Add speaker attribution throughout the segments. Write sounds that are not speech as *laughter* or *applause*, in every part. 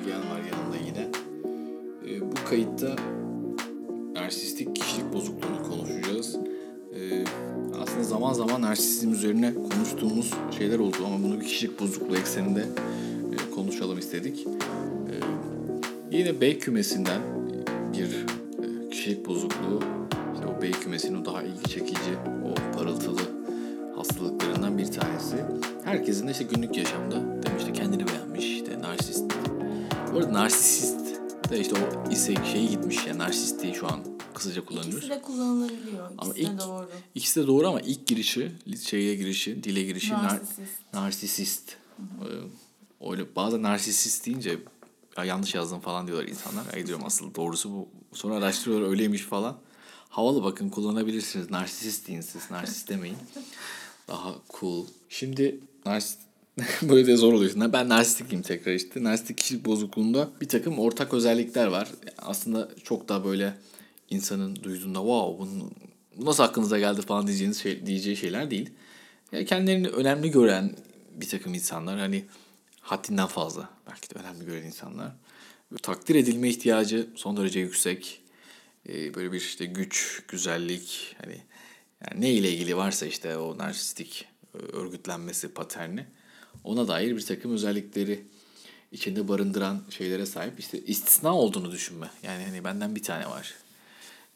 Speaker 1: Nagihan var yanımda yine. Ee, bu kayıtta narsistik kişilik bozukluğunu konuşacağız. Ee, aslında zaman zaman narsizm üzerine konuştuğumuz şeyler oldu ama bunu bir kişilik bozukluğu ekseninde e, konuşalım istedik. Ee, yine B kümesinden bir e, kişilik bozukluğu, işte o B kümesinin daha ilgi çekici, o parıltılı hastalıklarından bir tanesi. Herkesin de işte günlük yaşamda demişti kendini beğenmiş, işte narsist. Narsist de işte o ise şeyi gitmiş ya narsist diye şu an kısaca kullanıyoruz.
Speaker 2: İkisi de kullanılabiliyor.
Speaker 1: Ama
Speaker 2: İkisi de
Speaker 1: ilk-
Speaker 2: doğru.
Speaker 1: İkisi de doğru ama ilk girişi, şeye girişi, dile girişi nar-
Speaker 2: Narsisist.
Speaker 1: narsisist. Ee, Öyle bazen narsisist deyince ya yanlış yazdım falan diyorlar insanlar. Ay diyorum asıl doğrusu bu. Sonra araştırıyorlar öyleymiş falan. Havalı bakın kullanabilirsiniz. Narsisist deyin siz. Narsist demeyin. *laughs* Daha cool. Şimdi narsist *laughs* böyle de zor oluyor. Ben narsistikiyim tekrar işte. Narsistik kişilik bozukluğunda bir takım ortak özellikler var. Aslında çok da böyle insanın duyduğunda wow bunun bu nasıl aklınıza geldi falan diyeceğiniz şey, diyeceği şeyler değil. Yani kendilerini önemli gören bir takım insanlar hani haddinden fazla belki de önemli gören insanlar. Böyle takdir edilme ihtiyacı son derece yüksek. Ee, böyle bir işte güç, güzellik hani yani ne ile ilgili varsa işte o narsistik e, örgütlenmesi paterni ona dair bir takım özellikleri içinde barındıran şeylere sahip işte istisna olduğunu düşünme. Yani hani benden bir tane var.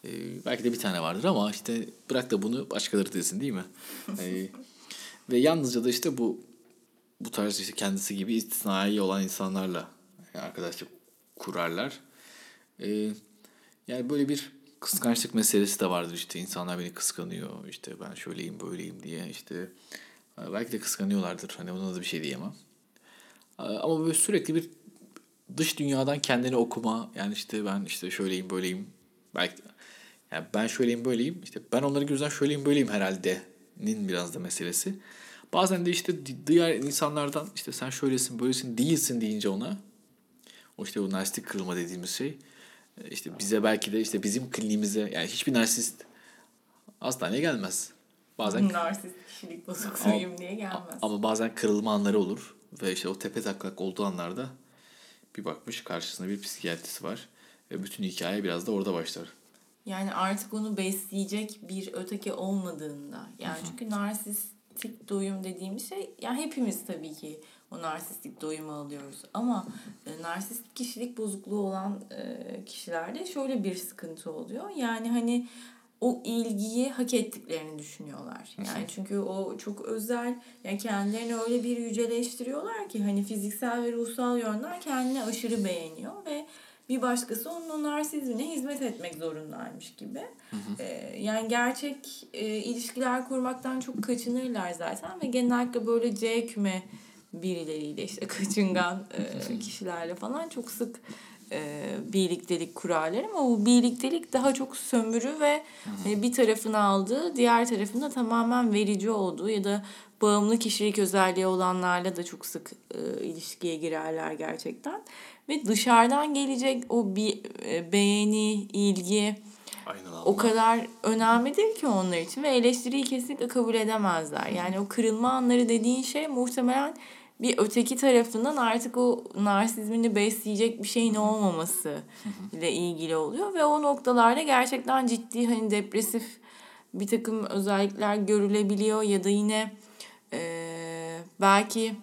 Speaker 1: Ee, belki de bir tane vardır ama işte bırak da bunu başkaları desin değil mi? *laughs* Ee, ve yalnızca da işte bu bu tarz işte kendisi gibi istisnai olan insanlarla arkadaşlık kurarlar. Ee, yani böyle bir kıskançlık meselesi de vardır işte insanlar beni kıskanıyor işte ben şöyleyim böyleyim diye işte belki de kıskanıyorlardır hani ona da bir şey diyemem. Ee, Ama böyle sürekli bir dış dünyadan kendini okuma yani işte ben işte şöyleyim böyleyim belki yani ben şöyleyim böyleyim işte ben onların gözünden şöyleyim böyleyim herhalde'nin biraz da meselesi. Bazen de işte di- diğer insanlardan işte sen şöylesin böylesin değilsin deyince ona o işte o narsistik kırılma dediğimiz şey e, işte bize belki de işte bizim kliniğimize yani hiçbir narsist hastaneye gelmez. Bazen
Speaker 2: Narsist kişilik bozukluğuyum diye gelmez.
Speaker 1: ama bazen kırılma anları olur ve işte o tepe taklak olduğu anlarda bir bakmış karşısında bir psikiyatrist var ve bütün hikaye biraz da orada başlar.
Speaker 2: Yani artık onu besleyecek bir öteki olmadığında. Yani çünkü narsistik doyum dediğimiz şey yani hepimiz tabii ki o narsistik doyumu alıyoruz. Ama e, narsistik kişilik bozukluğu olan e, kişilerde şöyle bir sıkıntı oluyor. Yani hani o ilgiyi hak ettiklerini düşünüyorlar. Yani çünkü o çok özel. Yani kendilerini öyle bir yüceleştiriyorlar ki hani fiziksel ve ruhsal yönden kendini aşırı beğeniyor ve bir başkası onun narsizmine hizmet etmek zorundaymış gibi. Ee, yani gerçek e, ilişkiler kurmaktan çok kaçınırlar zaten ve genellikle böyle C küme birileriyle işte kaçıngan e, *laughs* kişilerle falan çok sık birliktelik kurarlar ama bu birliktelik daha çok sömürü ve hani bir tarafını aldığı diğer tarafında tamamen verici olduğu ya da bağımlı kişilik özelliği olanlarla da çok sık e, ilişkiye girerler gerçekten. Ve dışarıdan gelecek o bir e, beğeni, ilgi
Speaker 1: Aynen
Speaker 2: o kadar önemlidir ki onlar için ve eleştiriyi kesinlikle kabul edemezler. Yani o kırılma anları dediğin şey muhtemelen bir öteki tarafından artık o narsizmini besleyecek bir şeyin olmaması ile ilgili oluyor. Ve o noktalarda gerçekten ciddi hani depresif bir takım özellikler görülebiliyor ya da yine eee, belki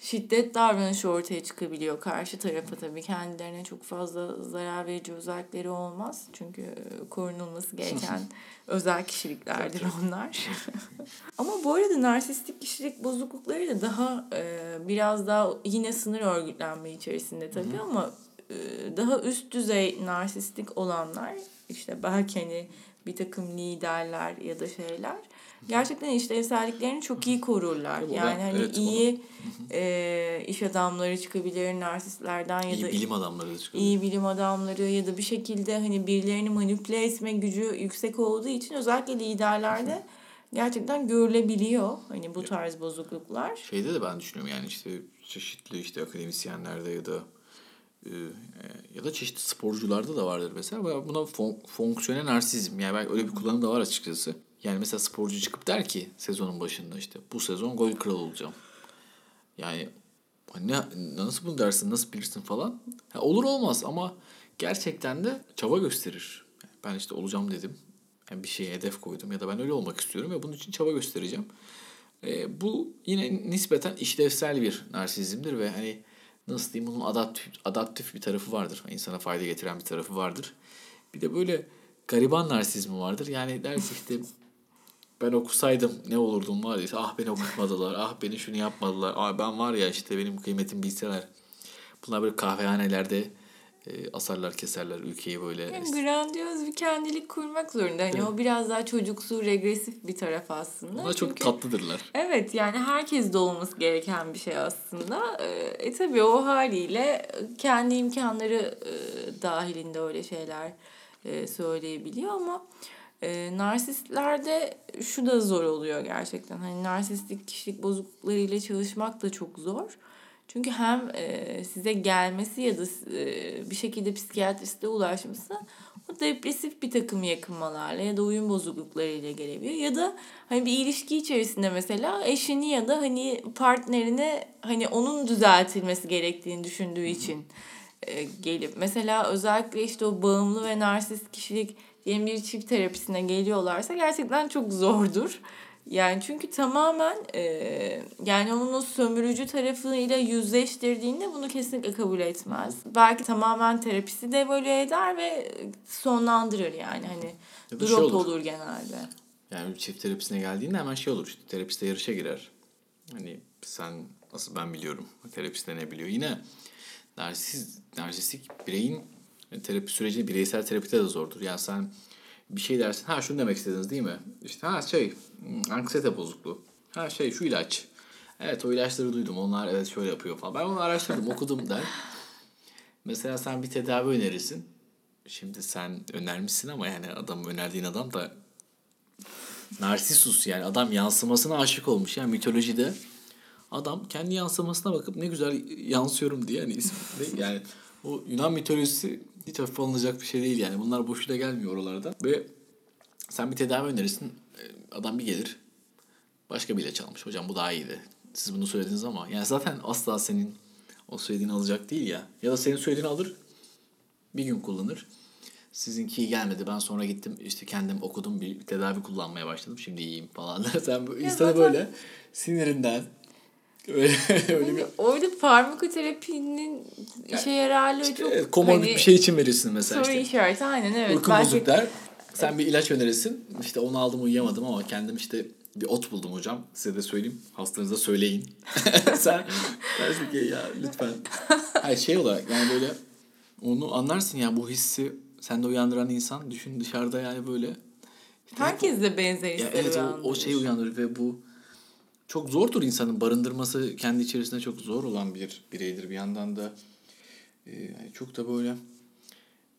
Speaker 2: şiddet davranışı ortaya çıkabiliyor. Karşı tarafa tabii kendilerine çok fazla zarar verici özellikleri olmaz. Çünkü e, korunulması gereken *laughs* özel kişiliklerdir onlar. *laughs* Ama bu arada narsistik kişilik bozuklukları da daha e, biraz daha yine sınır örgütlenme içerisinde tabii ama e, daha üst düzey narsistik olanlar işte belki hani bir takım liderler ya da şeyler gerçekten işlevselliklerini çok iyi korurlar.
Speaker 1: Ben-
Speaker 2: Yani hani
Speaker 1: evet,
Speaker 2: iyi e, iş adamları çıkabilir narsistlerden ya
Speaker 1: İyi
Speaker 2: da
Speaker 1: bilim adamları da çıkıyor.
Speaker 2: iyi bilim adamları ya da bir şekilde hani birilerini manipüle etme gücü yüksek olduğu için özellikle liderlerde gerçekten görülebiliyor hani bu tarz bozukluklar.
Speaker 1: Şeyde de ben düşünüyorum yani işte çeşitli işte akademisyenlerde ya da e, ya da çeşitli sporcularda da vardır mesela. Buna fon- fonksiyonel narsizm yani belki öyle bir kullanım da var açıkçası. Yani mesela sporcu çıkıp der ki sezonun başında işte bu sezon gol kralı olacağım. Yani ne, nasıl bunu dersin, nasıl bilirsin falan. Ha, olur olmaz ama gerçekten de çaba gösterir. Ben işte olacağım dedim. Yani bir şeye hedef koydum ya da ben öyle olmak istiyorum ve bunun için çaba göstereceğim. E, bu yine nispeten işlevsel bir narsizmdir ve hani nasıl diyeyim bunun adaptif, adaptif bir tarafı vardır. İnsana fayda getiren bir tarafı vardır. Bir de böyle gariban narsizmi vardır. Yani der işte ben okusaydım ne olurdum var ya işte, ah beni okutmadılar, ah beni şunu yapmadılar, ah ben var ya işte benim kıymetimi bilseler. Bunlar böyle kahvehanelerde e, asarlar keserler ülkeyi böyle.
Speaker 2: Yani grandiyoz bir kendilik kurmak zorunda. Hani o biraz daha çocuksu, regresif bir taraf aslında.
Speaker 1: Onlar çok tatlıdırlar.
Speaker 2: Evet yani herkes de olması gereken bir şey aslında. E, e tabii o haliyle kendi imkanları e, dahilinde öyle şeyler e, söyleyebiliyor ama e, narsistlerde şu da zor oluyor gerçekten. Hani narsistik kişilik bozukluklarıyla çalışmak da çok zor. Çünkü hem e, size gelmesi ya da e, bir şekilde psikiyatriste ulaşması o depresif bir takım yakınmalarla ya da uyum bozukluklarıyla gelebiliyor. Ya da hani bir ilişki içerisinde mesela eşini ya da hani partnerini hani onun düzeltilmesi gerektiğini düşündüğü için e, gelip mesela özellikle işte o bağımlı ve narsist kişilik diyelim bir çift terapisine geliyorlarsa gerçekten çok zordur. Yani çünkü tamamen e, yani onun o sömürücü tarafıyla yüzleştirdiğinde bunu kesinlikle kabul etmez. Belki tamamen terapisi devalüe eder ve sonlandırır yani hani ya drop şey olur. olur genelde.
Speaker 1: Yani çift terapisine geldiğinde hemen şey olur işte terapiste yarışa girer. Hani sen nasıl ben biliyorum terapiste ne biliyor. Yine narsis, narsistik bireyin terapi süreci bireysel terapide de zordur. Yani sen bir şey dersin. Ha şunu demek istediniz değil mi? İşte ha şey hmm, anksiyete bozukluğu. Ha şey şu ilaç. Evet o ilaçları duydum. Onlar evet şöyle yapıyor falan. Ben onu araştırdım *laughs* okudum der. Mesela sen bir tedavi önerirsin. Şimdi sen önermişsin ama yani adam önerdiğin adam da Narsisus yani adam yansımasına aşık olmuş. Yani mitolojide adam kendi yansımasına bakıp ne güzel yansıyorum diye yani ismi *laughs* yani o Yunan mitolojisi hiç hafif alınacak bir şey değil yani. Bunlar boşuna gelmiyor oralarda. Ve sen bir tedavi önerirsin. E, adam bir gelir. Başka bir ilaç almış. Hocam bu daha iyiydi. Siz bunu söylediniz ama. Yani zaten asla senin o söylediğini alacak değil ya. Ya da senin söylediğini alır. Bir gün kullanır. Sizinki gelmedi. Ben sonra gittim işte kendim okudum bir tedavi kullanmaya başladım. Şimdi iyiyim falan. *laughs* Sen bu insanı böyle sinirinden
Speaker 2: Öyle, *laughs* öyle bir... Orada farmakoterapinin yani, işe yararlığı işte, çok...
Speaker 1: Komorbid hani, bir şey için verirsin mesela
Speaker 2: soru işte. işareti aynen evet.
Speaker 1: Uyku Belki... bozuk der. Sen bir ilaç önerirsin. İşte onu aldım uyuyamadım ama kendim işte bir ot buldum hocam. Size de söyleyeyim. Hastanıza söyleyin. *laughs* Sen dersin ki ya lütfen. Hayır şey olarak yani böyle onu anlarsın ya bu hissi sende uyandıran insan düşün dışarıda yani böyle.
Speaker 2: Herkes de benzer hisleri
Speaker 1: evet, o, o şeyi uyandırır ve bu çok zordur insanın barındırması kendi içerisinde çok zor olan bir bireydir. Bir yandan da e, yani çok da böyle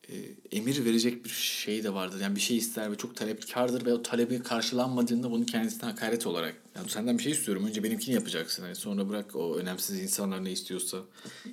Speaker 1: e, emir verecek bir şey de vardır. Yani bir şey ister ve çok talepkardır ve o talebi karşılanmadığında bunu kendisine hakaret olarak yani senden bir şey istiyorum önce benimkini yapacaksın. Yani sonra bırak o önemsiz insanlar ne istiyorsa.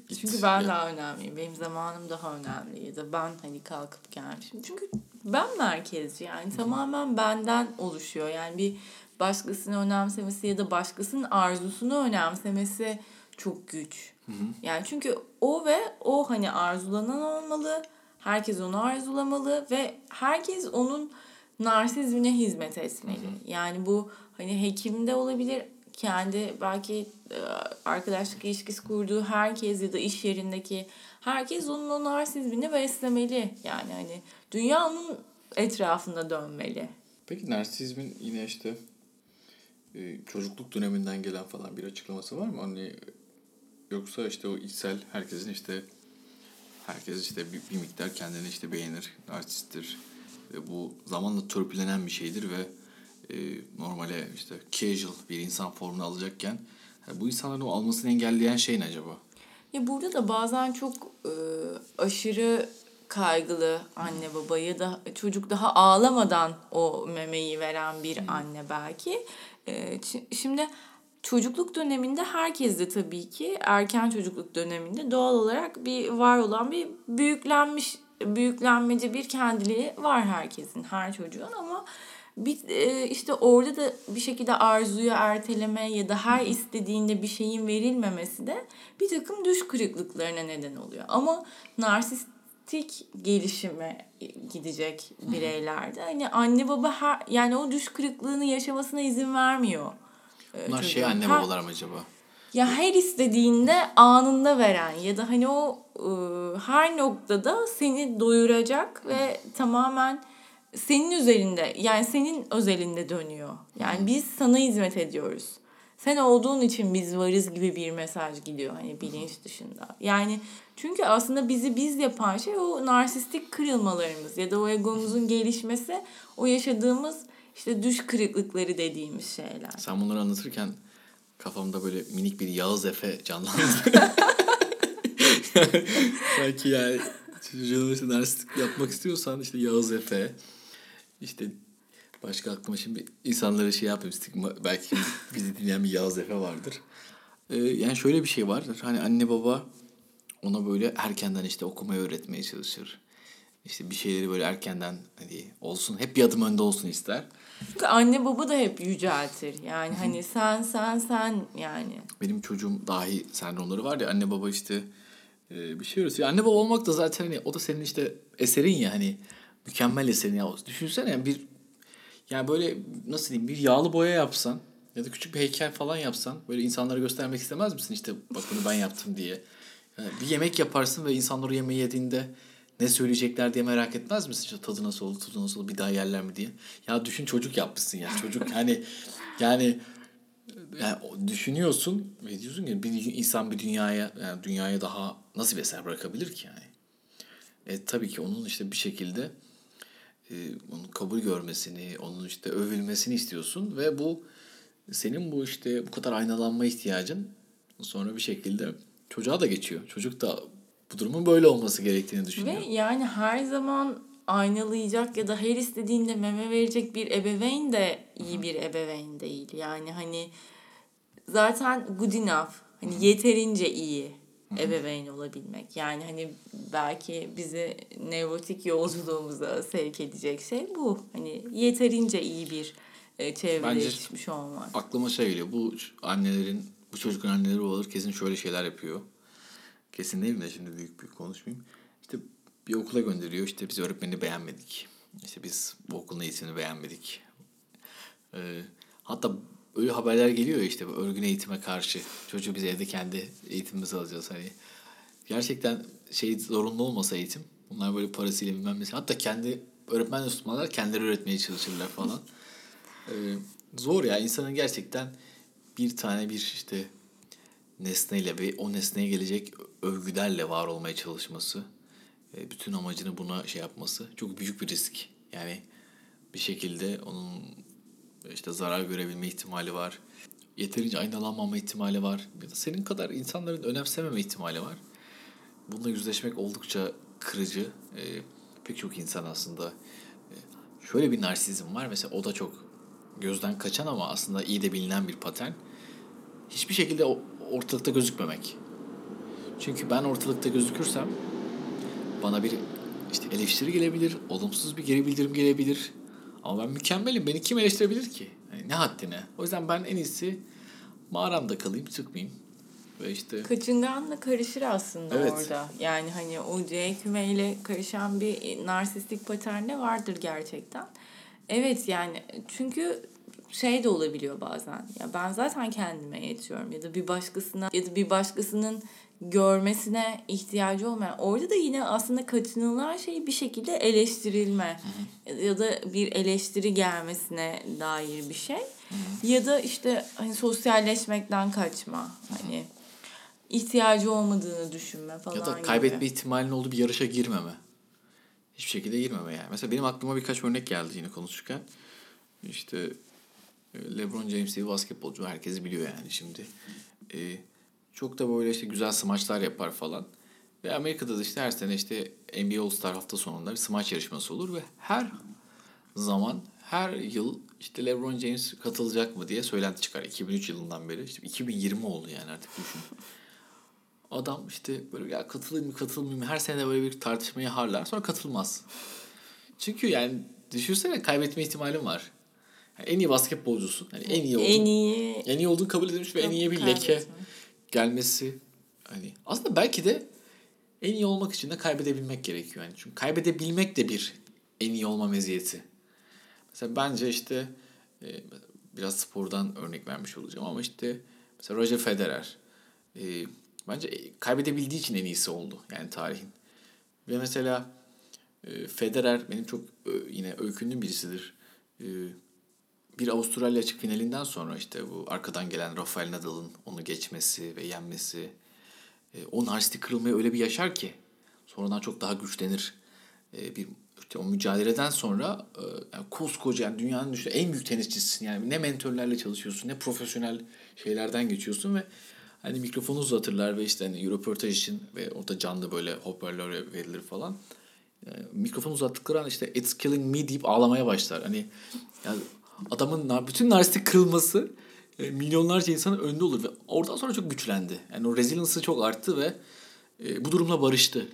Speaker 2: Git, Çünkü ben ya. daha önemliyim. Benim zamanım daha önemli ya da ben hani kalkıp gelmişim. Çünkü ben merkezci yani Hı-hı. tamamen benden oluşuyor. Yani bir başkasını önemsemesi ya da başkasının arzusunu önemsemesi çok güç. Hı hı. Yani çünkü o ve o hani arzulanan olmalı. Herkes onu arzulamalı ve herkes onun narsizmine hizmet etmeli. Hı hı. Yani bu hani hekimde olabilir, kendi belki e, arkadaşlık ilişkisi kurduğu herkes ya da iş yerindeki herkes onun o narsizmini beslemeli. Yani hani dünya onun etrafında dönmeli.
Speaker 1: Peki narsizmin yine işte e, çocukluk döneminden gelen falan bir açıklaması var mı? Hani yoksa işte o içsel herkesin işte herkes işte bir, bir miktar kendini işte beğenir, artisttir ve bu zamanla törpülenen bir şeydir ve e, normale işte casual bir insan formunu alacakken yani bu insanların o almasını engelleyen şey ne acaba?
Speaker 2: Ya burada da bazen çok e, aşırı kaygılı anne baba ya da çocuk daha ağlamadan o memeyi veren bir anne belki. Ee, şimdi çocukluk döneminde herkes de tabii ki erken çocukluk döneminde doğal olarak bir var olan bir büyüklenmiş büyüklenmeci bir kendiliği var herkesin her çocuğun ama bir e, işte orada da bir şekilde arzuyu erteleme ya da her istediğinde bir şeyin verilmemesi de bir takım düş kırıklıklarına neden oluyor. Ama narsistik gelişime gidecek bireylerde hani anne baba her yani o düş kırıklığını yaşamasına izin vermiyor. e,
Speaker 1: Bunlar şey anne babalar mı acaba?
Speaker 2: ya her istediğinde anında veren ya da hani o e, her noktada seni doyuracak ve tamamen senin üzerinde yani senin özelinde dönüyor. Yani biz sana hizmet ediyoruz. Sen olduğun için biz varız gibi bir mesaj gidiyor hani bilinç dışında. Yani çünkü aslında bizi biz yapan şey o narsistik kırılmalarımız ya da o egomuzun *laughs* gelişmesi, o yaşadığımız işte düş kırıklıkları dediğimiz şeyler.
Speaker 1: Sen bunları anlatırken kafamda böyle minik bir Yağız Efe canlandı. *laughs* Belki yani çocuğuna işte narsistik yapmak istiyorsan işte Yağız Efe işte başka aklıma şimdi insanlara şey yapayım stigma belki bizi dinleyen bir Yağız Efe vardır. Ee, yani şöyle bir şey var. Hani anne baba ona böyle erkenden işte okumayı öğretmeye çalışır. İşte bir şeyleri böyle erkenden hani olsun hep bir adım önde olsun ister.
Speaker 2: Çünkü anne baba da hep yüceltir. Yani hani sen sen sen yani.
Speaker 1: benim çocuğum dahi sendromları var ya anne baba işte e, bir şey öğretiyor. Anne baba olmak da zaten hani o da senin işte eserin ya hani mükemmel eserin ya. Düşünsene yani bir yani böyle nasıl diyeyim bir yağlı boya yapsan ya da küçük bir heykel falan yapsan böyle insanlara göstermek istemez misin işte bak bunu ben yaptım diye. Yani bir yemek yaparsın ve insanlar o yemeği yediğinde ne söyleyecekler diye merak etmez misin? İşte tadı nasıl oldu, tuzu nasıl oldu, bir daha yerler mi diye. Ya düşün çocuk yapmışsın ya. Çocuk hani *laughs* yani yani düşünüyorsun ve diyorsun ki bir insan bir dünyaya yani dünyaya daha nasıl bir eser bırakabilir ki yani? E tabii ki onun işte bir şekilde e, onun kabul görmesini, onun işte övülmesini istiyorsun ve bu senin bu işte bu kadar aynalanma ihtiyacın sonra bir şekilde çocuğa da geçiyor. Çocuk da bu durumun böyle olması gerektiğini düşünüyor.
Speaker 2: Ve yani her zaman aynalayacak ya da her istediğinde meme verecek bir ebeveyn de iyi bir ebeveyn değil. Yani hani zaten good enough. Hani yeterince iyi ebeveyn olabilmek. Yani hani belki bizi nevrotik yolculuğumuza sevk edecek şey bu. Hani yeterince iyi bir e, çevrede
Speaker 1: Bence-
Speaker 2: yetişmiş olmak.
Speaker 1: Aklıma şey geliyor. Bu annelerin, bu çocukların anneleri olur kesin şöyle şeyler yapıyor. Kesin değil mi de şimdi büyük büyük konuşmayayım. İşte bir okula gönderiyor. İşte biz öğretmeni beğenmedik. İşte biz bu okulun eğitimini beğenmedik. Ee, hatta öyle haberler geliyor işte örgün eğitime karşı. Çocuğu biz evde kendi eğitimimizi alacağız. Hani gerçekten şey zorunlu olmasa eğitim. Bunlar böyle parasıyla bilmem nesi. Hatta kendi öğretmen tutmalar kendileri öğretmeye çalışırlar falan. Ee, zor ya insanın gerçekten bir tane bir işte nesneyle ve o nesneye gelecek övgülerle var olmaya çalışması e, bütün amacını buna şey yapması çok büyük bir risk. Yani bir şekilde onun işte zarar görebilme ihtimali var. Yeterince aynalanmama ihtimali var. Ya da senin kadar insanların önemsememe ihtimali var. Bununla yüzleşmek oldukça kırıcı. E, pek çok insan aslında e, şöyle bir narsizm var. Mesela o da çok gözden kaçan ama aslında iyi de bilinen bir patern. Hiçbir şekilde ortalıkta gözükmemek. Çünkü ben ortalıkta gözükürsem bana bir işte eleştiri gelebilir, olumsuz bir geri bildirim gelebilir. Ama ben mükemmelim. Beni kim eleştirebilir ki? Yani ne haddine? O yüzden ben en iyisi mağaramda kalayım, çıkmayayım. Ve işte
Speaker 2: Kaçıngan da karışır aslında
Speaker 1: Evet.
Speaker 2: orada. Yani hani o C kümeyle karışan bir narsistik patern de vardır gerçekten. Evet yani çünkü şey de olabiliyor bazen. Ya ben zaten kendime yetiyorum ya da bir başkasına ya da bir başkasının görmesine ihtiyacı olmayan. Orada da yine aslında kaçınılan şey bir şekilde eleştirilme ya da bir eleştiri gelmesine dair bir şey. Ya da işte hani sosyalleşmekten kaçma. Hani ihtiyacı olmadığını düşünme falan
Speaker 1: ya da
Speaker 2: gibi.
Speaker 1: kaybetme ihtimalinin olduğu bir yarışa girmeme. Hiçbir şekilde girmeme yani. Mesela benim aklıma birkaç örnek geldi yine konuşurken. İşte LeBron James diye basketbolcu herkes biliyor yani şimdi. E, çok da böyle işte güzel smaçlar yapar falan. Ve Amerika'da da işte her sene işte NBA All-Star hafta sonunda bir smaç yarışması olur ve her zaman her yıl işte LeBron James katılacak mı diye söylenti çıkar. 2003 yılından beri. İşte 2020 oldu yani artık düşün. Adam işte böyle ya katılayım mı katılmayayım mı her sene böyle bir tartışmayı harlar sonra katılmaz. Çünkü yani düşünsene kaybetme ihtimalim var. En iyi basketbolcusun. Yani en iyi olduğun,
Speaker 2: En iyi
Speaker 1: en iyi olduğunu kabul edilmiş ve en iyi bir leke gelmesi. Hani aslında belki de en iyi olmak için de kaybedebilmek gerekiyor. Yani çünkü kaybedebilmek de bir en iyi olma meziyeti. Mesela bence işte e, biraz spordan örnek vermiş olacağım ama işte mesela Roger Federer e, bence kaybedebildiği için en iyisi oldu yani tarihin. Ve mesela e, Federer benim çok yine öykündüğüm birisidir. Bir Avustralya açık finalinden sonra işte bu arkadan gelen Rafael Nadal'ın onu geçmesi ve yenmesi e, o narsistik kırılmayı öyle bir yaşar ki sonradan çok daha güçlenir. E, bir işte o mücadeleden sonra e, yani koskoca yani dünyanın düşün en büyük tenisçisin yani ne mentörlerle çalışıyorsun ne profesyonel şeylerden geçiyorsun ve hani mikrofonu uzatırlar ve işte hani röportaj için ve orada canlı böyle hoparlör verilir falan. E, mikrofon uzattıkları an işte it's killing me deyip ağlamaya başlar. Hani yani adamın bütün narsistik kırılması e, milyonlarca insanın önünde olur ve oradan sonra çok güçlendi. Yani o resilience'ı çok arttı ve e, bu durumla barıştı.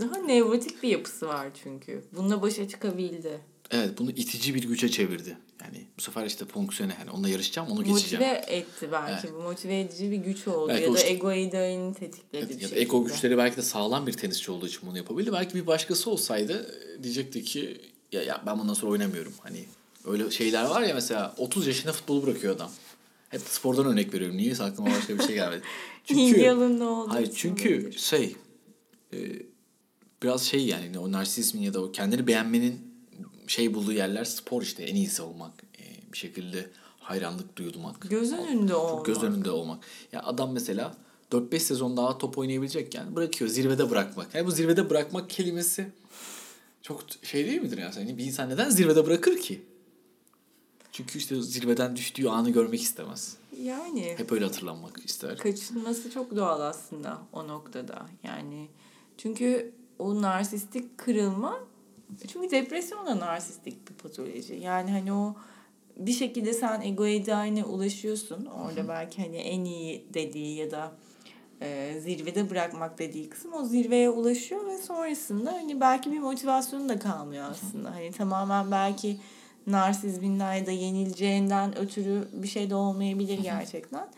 Speaker 2: Daha nevrotik bir yapısı var çünkü. Bununla başa çıkabildi.
Speaker 1: Evet bunu itici bir güce çevirdi. Yani bu sefer işte fonksiyone hani onunla yarışacağım onu geçeceğim.
Speaker 2: Motive etti belki. Bu motive edici bir güç oldu.
Speaker 1: Belki
Speaker 2: ya da
Speaker 1: işte-
Speaker 2: ego idealini tetikledi
Speaker 1: Ya,
Speaker 2: bir
Speaker 1: ya da ego güçleri belki de sağlam bir tenisçi olduğu için bunu yapabildi. Belki bir başkası olsaydı e, diyecekti ki ya, ya ben bundan sonra oynamıyorum. Hani öyle şeyler var ya mesela 30 yaşında futbolu bırakıyor adam. Hep spordan örnek veriyorum. Niye aklıma başka bir şey gelmedi.
Speaker 2: İlgi alanı olduğu
Speaker 1: Hayır
Speaker 2: için
Speaker 1: çünkü
Speaker 2: olabilir.
Speaker 1: şey e, biraz şey yani o narsizmin ya da o kendini beğenmenin şey bulduğu yerler spor işte en iyisi olmak. E, bir şekilde hayranlık duyulmak.
Speaker 2: Göz önünde olmak.
Speaker 1: göz önünde olmak. Ya adam mesela 4-5 sezon daha top oynayabilecekken bırakıyor. Zirvede bırakmak. Yani bu zirvede bırakmak kelimesi çok şey değil midir yani? Yani bir insan neden zirvede bırakır ki? Çünkü işte zirveden düştüğü anı görmek istemez.
Speaker 2: Yani
Speaker 1: Hep öyle hatırlanmak ister.
Speaker 2: kaçınması çok doğal aslında o noktada. Yani çünkü o narsistik kırılma çünkü depresyon da narsistik bir patoloji. Yani hani o bir şekilde sen ego idealine ulaşıyorsun. Orada belki hani en iyi dediği ya da e, zirvede bırakmak dediği kısım o zirveye ulaşıyor ve sonrasında hani belki bir motivasyonu da kalmıyor aslında. Hani tamamen belki narsizminden ya da yenileceğinden ötürü bir şey de olmayabilir gerçekten.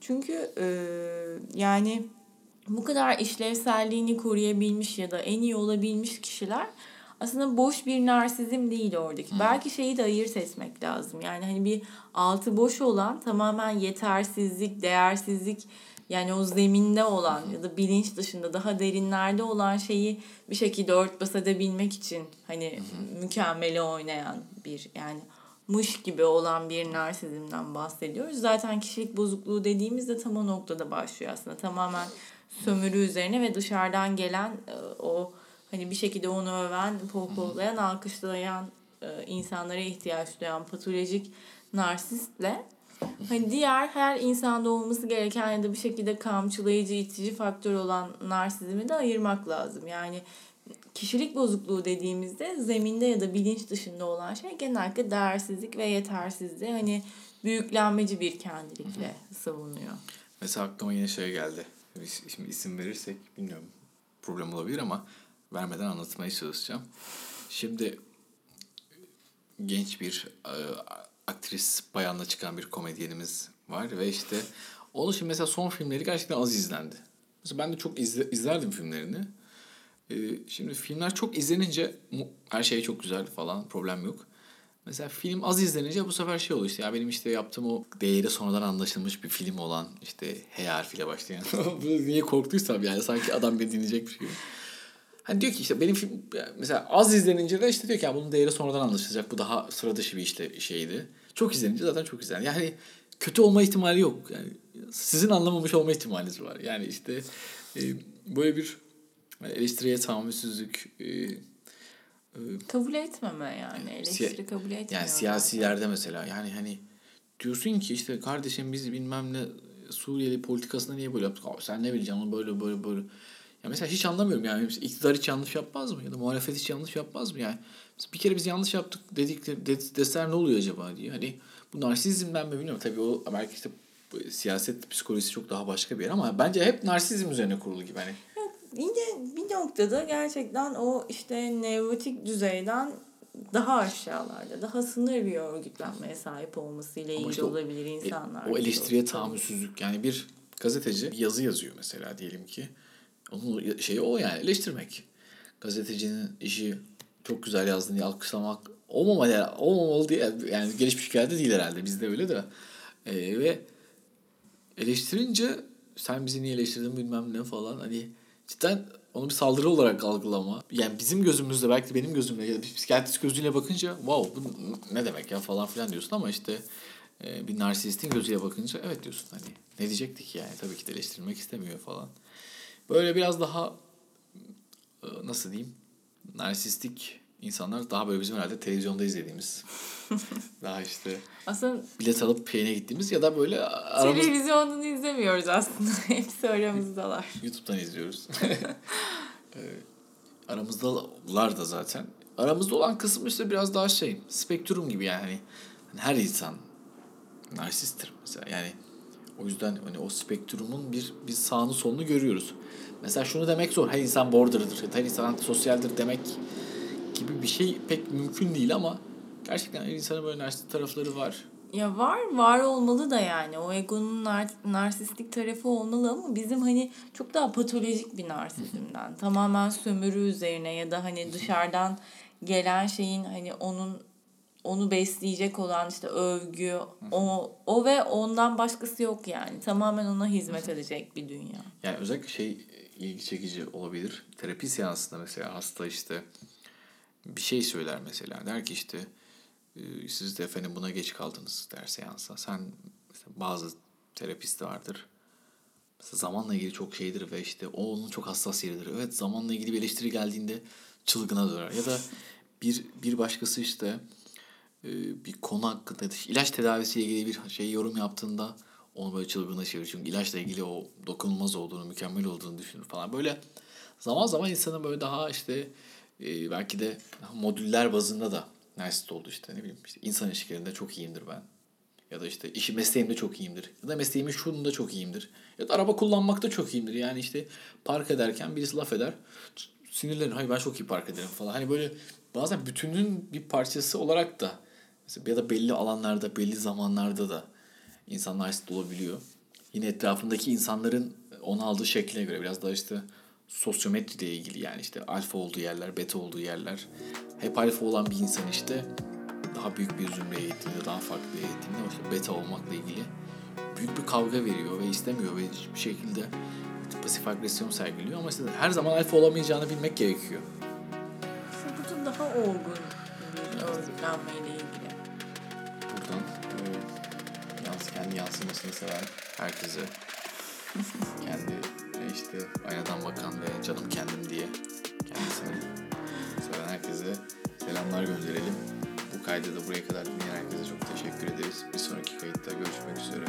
Speaker 2: Çünkü e, yani bu kadar işlevselliğini koruyabilmiş ya da en iyi olabilmiş kişiler aslında boş bir narsizm değil oradaki. Belki şeyi de ayırt etmek lazım. Yani hani bir altı boş olan tamamen yetersizlik, değersizlik yani o zeminde olan ya da bilinç dışında daha derinlerde olan şeyi bir şekilde örtbas edebilmek için hani mükemmeli oynayan bir yani mış gibi olan bir narsizmden bahsediyoruz. Zaten kişilik bozukluğu dediğimizde tam o noktada başlıyor aslında. Tamamen sömürü üzerine ve dışarıdan gelen e, o hani bir şekilde onu öven, pohpohlayan, alkışlayan e, insanlara ihtiyaç duyan patolojik narsistle hani diğer her insanda olması gereken ya da bir şekilde kamçılayıcı, itici faktör olan narsizmi de ayırmak lazım. Yani kişilik bozukluğu dediğimizde zeminde ya da bilinç dışında olan şey genellikle değersizlik ve yetersizliği hani büyüklenmeci bir kendilikle savunuyor.
Speaker 1: Mesela aklıma yine şey geldi. Şimdi isim verirsek bilmiyorum problem olabilir ama vermeden anlatmaya çalışacağım. Şimdi genç bir e, aktris bayanla çıkan bir komedyenimiz var ve işte onun şimdi mesela son filmleri gerçekten az izlendi. Mesela ben de çok izle, izlerdim filmlerini. E, şimdi filmler çok izlenince her şey çok güzel falan problem yok. Mesela film az izlenince bu sefer şey oluyor işte ya benim işte yaptığım o değeri sonradan anlaşılmış bir film olan işte H harfiyle başlayan. *laughs* Niye korktuysam yani sanki adam beni dinleyecekmiş gibi. Hani diyor ki işte benim film yani mesela az izlenince de işte diyor ki ya bunun değeri sonradan anlaşılacak. Bu daha sıra dışı bir işte şeydi. Çok izlenince zaten çok izlendi. Yani kötü olma ihtimali yok. Yani sizin anlamamış olma ihtimaliniz var. Yani işte e, böyle bir eleştiriye tahammülsüzlük e,
Speaker 2: Kabul etmeme yani. Eleştiri kabul etmiyor.
Speaker 1: yani siyasilerde mesela yani hani diyorsun ki işte kardeşim biz bilmem ne Suriyeli politikasında niye böyle yaptık? Aa, sen ne bileceksin onu böyle böyle böyle. Ya mesela hiç anlamıyorum yani iktidar hiç yanlış yapmaz mı? Ya da muhalefet hiç yanlış yapmaz mı? Yani bir kere biz yanlış yaptık dedik de, de- deseler ne oluyor acaba diye. Hani bu narsizmden mi bilmiyorum. Tabii o belki işte siyaset psikolojisi çok daha başka bir yer ama bence hep narsizm üzerine kurulu gibi. Hani
Speaker 2: Yine bir noktada gerçekten o işte nevrotik düzeyden daha aşağılarda, daha sınır bir örgütlenmeye sahip olmasıyla ilgili
Speaker 1: işte o-
Speaker 2: olabilir insanlar.
Speaker 1: E, o eleştiriye tahammülsüzlük yani bir gazeteci yazı yazıyor mesela diyelim ki. Onun şeyi o yani eleştirmek. Gazetecinin işi çok güzel yazdığını diye alkışlamak olmamalı, olmamalı diye yani gelişmiş hikayede değil herhalde bizde öyle de. E, ve eleştirince sen bizi niye eleştirdin bilmem ne falan hani cidden onu bir saldırı olarak algılama. Yani bizim gözümüzde belki benim gözümle ya da bir psikiyatrist gözüyle bakınca wow bu ne demek ya falan filan diyorsun ama işte e, bir narsistin gözüyle bakınca evet diyorsun hani ne diyecektik yani tabii ki de eleştirmek istemiyor falan. Böyle biraz daha e, nasıl diyeyim narsistik insanlar daha böyle bizim herhalde televizyonda izlediğimiz *laughs* daha işte
Speaker 2: Aslında
Speaker 1: bilet alıp şeyine gittiğimiz ya da böyle aramız,
Speaker 2: televizyondan izlemiyoruz aslında. *laughs* Hepsi aramızdalar.
Speaker 1: YouTube'dan izliyoruz. *laughs* Ee, Aramızdalar da zaten. Aramızda olan kısım işte biraz daha şey, spektrum gibi yani. Hani her insan narsisttir mesela. Yani o yüzden hani o spektrumun bir bir sağını solunu görüyoruz. Mesela şunu demek zor. Her insan border'dır. Her insan antisosyaldir demek gibi bir şey pek mümkün değil ama gerçekten her insanın böyle narsist tarafları var.
Speaker 2: Ya var, var olmalı da yani. O egonun nar- narsistik tarafı olmalı ama bizim hani çok daha patolojik bir narsizmden. Tamamen sömürü üzerine ya da hani dışarıdan gelen şeyin hani onun onu besleyecek olan işte övgü, o, o ve ondan başkası yok yani. Tamamen ona hizmet edecek bir dünya.
Speaker 1: Yani özellikle şey ilgi çekici olabilir. Terapi seansında mesela hasta işte bir şey söyler mesela. Der ki işte "Ee, siz de efendim buna geç kaldınız der seansa. Sen mesela bazı terapist vardır. Mesela zamanla ilgili çok şeydir ve işte o onun çok hassas yeridir. Evet zamanla ilgili bir eleştiri geldiğinde çılgına döner. Ya da bir bir başkası işte bir konu hakkında ilaç tedavisiyle ilgili bir şey yorum yaptığında onu böyle çılgına çevirir. Çünkü ilaçla ilgili o dokunulmaz olduğunu, mükemmel olduğunu düşünür falan. Böyle zaman zaman insanın böyle daha işte e, belki de modüller bazında da narsist oldu işte ne bileyim işte insan ilişkilerinde çok iyiyimdir ben. Ya da işte işi mesleğimde çok iyiyimdir. Ya da mesleğimin şununda çok iyiyimdir. Ya da araba kullanmakta çok iyiyimdir. Yani işte park ederken birisi laf eder. Sinirlenir. Hayır ben çok iyi park ederim falan. Hani böyle bazen bütünün bir parçası olarak da mesela ya da belli alanlarda, belli zamanlarda da insanlar narsist olabiliyor. Yine etrafındaki insanların onu aldığı şekline göre biraz daha işte sosyometriyle ilgili yani işte alfa olduğu yerler, beta olduğu yerler. Hep alfa olan bir insan işte daha büyük bir zümreye eğitimde, daha farklı bir eğitimde işte beta olmakla ilgili büyük bir kavga veriyor ve istemiyor ve hiçbir şekilde pasif agresyon sergiliyor ama işte her zaman alfa olamayacağını bilmek gerekiyor.
Speaker 2: Da daha olgun bir örgütlenmeyle ilgili.
Speaker 1: Kendi yansımasını seven herkese kendi e, işte aynadan bakan ve canım kendim diye kendisini seven herkese selamlar gönderelim. Bu kaydı da buraya kadar dinleyen herkese çok teşekkür ederiz. Bir sonraki kayıtta görüşmek üzere.